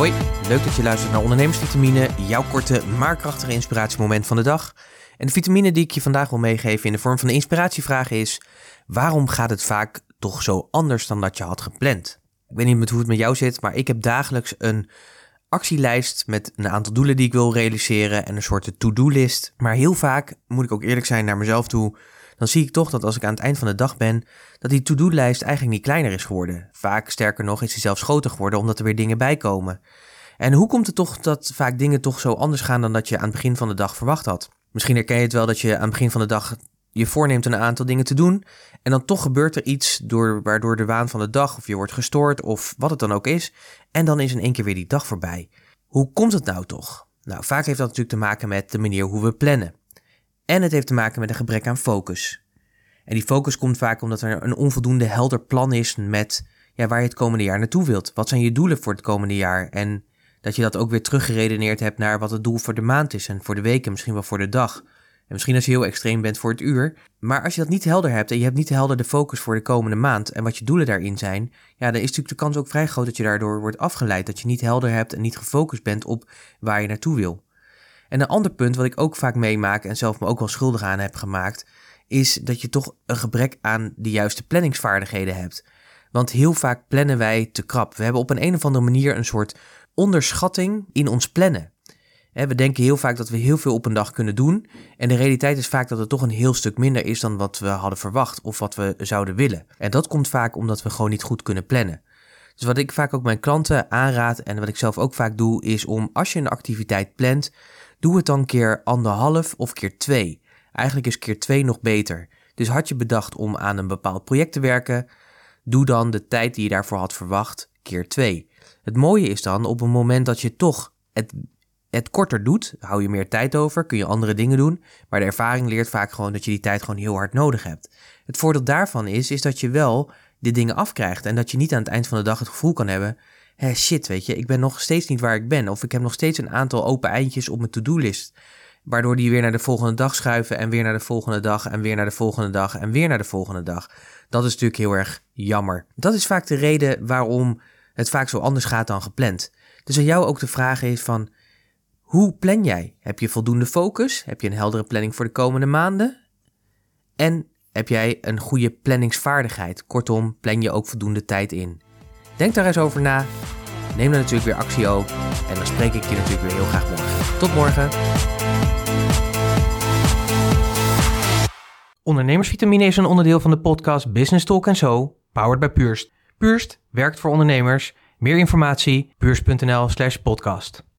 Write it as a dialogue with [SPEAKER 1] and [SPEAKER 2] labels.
[SPEAKER 1] Hoi, leuk dat je luistert naar Ondernemersvitamine, jouw korte maar krachtige inspiratiemoment van de dag. En de vitamine die ik je vandaag wil meegeven in de vorm van een inspiratievraag is: waarom gaat het vaak toch zo anders dan dat je had gepland? Ik weet niet met hoe het met jou zit, maar ik heb dagelijks een actielijst met een aantal doelen die ik wil realiseren en een soort to-do-list. Maar heel vaak, moet ik ook eerlijk zijn naar mezelf toe, dan zie ik toch dat als ik aan het eind van de dag ben, dat die to-do-lijst eigenlijk niet kleiner is geworden. Vaak, sterker nog, is die zelfs groter geworden omdat er weer dingen bij komen. En hoe komt het toch dat vaak dingen toch zo anders gaan dan dat je aan het begin van de dag verwacht had? Misschien herken je het wel dat je aan het begin van de dag je voorneemt een aantal dingen te doen en dan toch gebeurt er iets door, waardoor de waan van de dag of je wordt gestoord of wat het dan ook is en dan is in één keer weer die dag voorbij. Hoe komt het nou toch? Nou, vaak heeft dat natuurlijk te maken met de manier hoe we plannen. En het heeft te maken met een gebrek aan focus. En die focus komt vaak omdat er een onvoldoende helder plan is met ja, waar je het komende jaar naartoe wilt. Wat zijn je doelen voor het komende jaar? En dat je dat ook weer teruggeredeneerd hebt naar wat het doel voor de maand is en voor de week en misschien wel voor de dag. En misschien als je heel extreem bent voor het uur. Maar als je dat niet helder hebt en je hebt niet helder de focus voor de komende maand en wat je doelen daarin zijn, ja, dan is natuurlijk de kans ook vrij groot dat je daardoor wordt afgeleid. Dat je niet helder hebt en niet gefocust bent op waar je naartoe wil. En een ander punt wat ik ook vaak meemaak en zelf me ook wel schuldig aan heb gemaakt, is dat je toch een gebrek aan de juiste planningsvaardigheden hebt. Want heel vaak plannen wij te krap. We hebben op een, een of andere manier een soort onderschatting in ons plannen. We denken heel vaak dat we heel veel op een dag kunnen doen. En de realiteit is vaak dat het toch een heel stuk minder is dan wat we hadden verwacht of wat we zouden willen. En dat komt vaak omdat we gewoon niet goed kunnen plannen. Dus wat ik vaak ook mijn klanten aanraad en wat ik zelf ook vaak doe, is om als je een activiteit plant, doe het dan keer anderhalf of keer twee. Eigenlijk is keer twee nog beter. Dus had je bedacht om aan een bepaald project te werken, doe dan de tijd die je daarvoor had verwacht keer twee. Het mooie is dan op een moment dat je toch het, het korter doet, hou je meer tijd over, kun je andere dingen doen, maar de ervaring leert vaak gewoon dat je die tijd gewoon heel hard nodig hebt. Het voordeel daarvan is, is dat je wel de dingen afkrijgt en dat je niet aan het eind van de dag het gevoel kan hebben, hé shit, weet je, ik ben nog steeds niet waar ik ben of ik heb nog steeds een aantal open eindjes op mijn to-do-list waardoor die weer naar de volgende dag schuiven en weer naar de volgende dag en weer naar de volgende dag en weer naar de volgende dag. Dat is natuurlijk heel erg jammer. Dat is vaak de reden waarom het vaak zo anders gaat dan gepland. Dus aan jou ook de vraag is van, hoe plan jij? Heb je voldoende focus? Heb je een heldere planning voor de komende maanden? En heb jij een goede planningsvaardigheid? Kortom, plan je ook voldoende tijd in? Denk daar eens over na. Neem dan natuurlijk weer actie ook. En dan spreek ik je natuurlijk weer heel graag morgen. Tot morgen. Ondernemersvitamine is een onderdeel van de podcast Business Talk Zo, powered by Purst. Purst werkt voor ondernemers. Meer informatie, purst.nl slash podcast.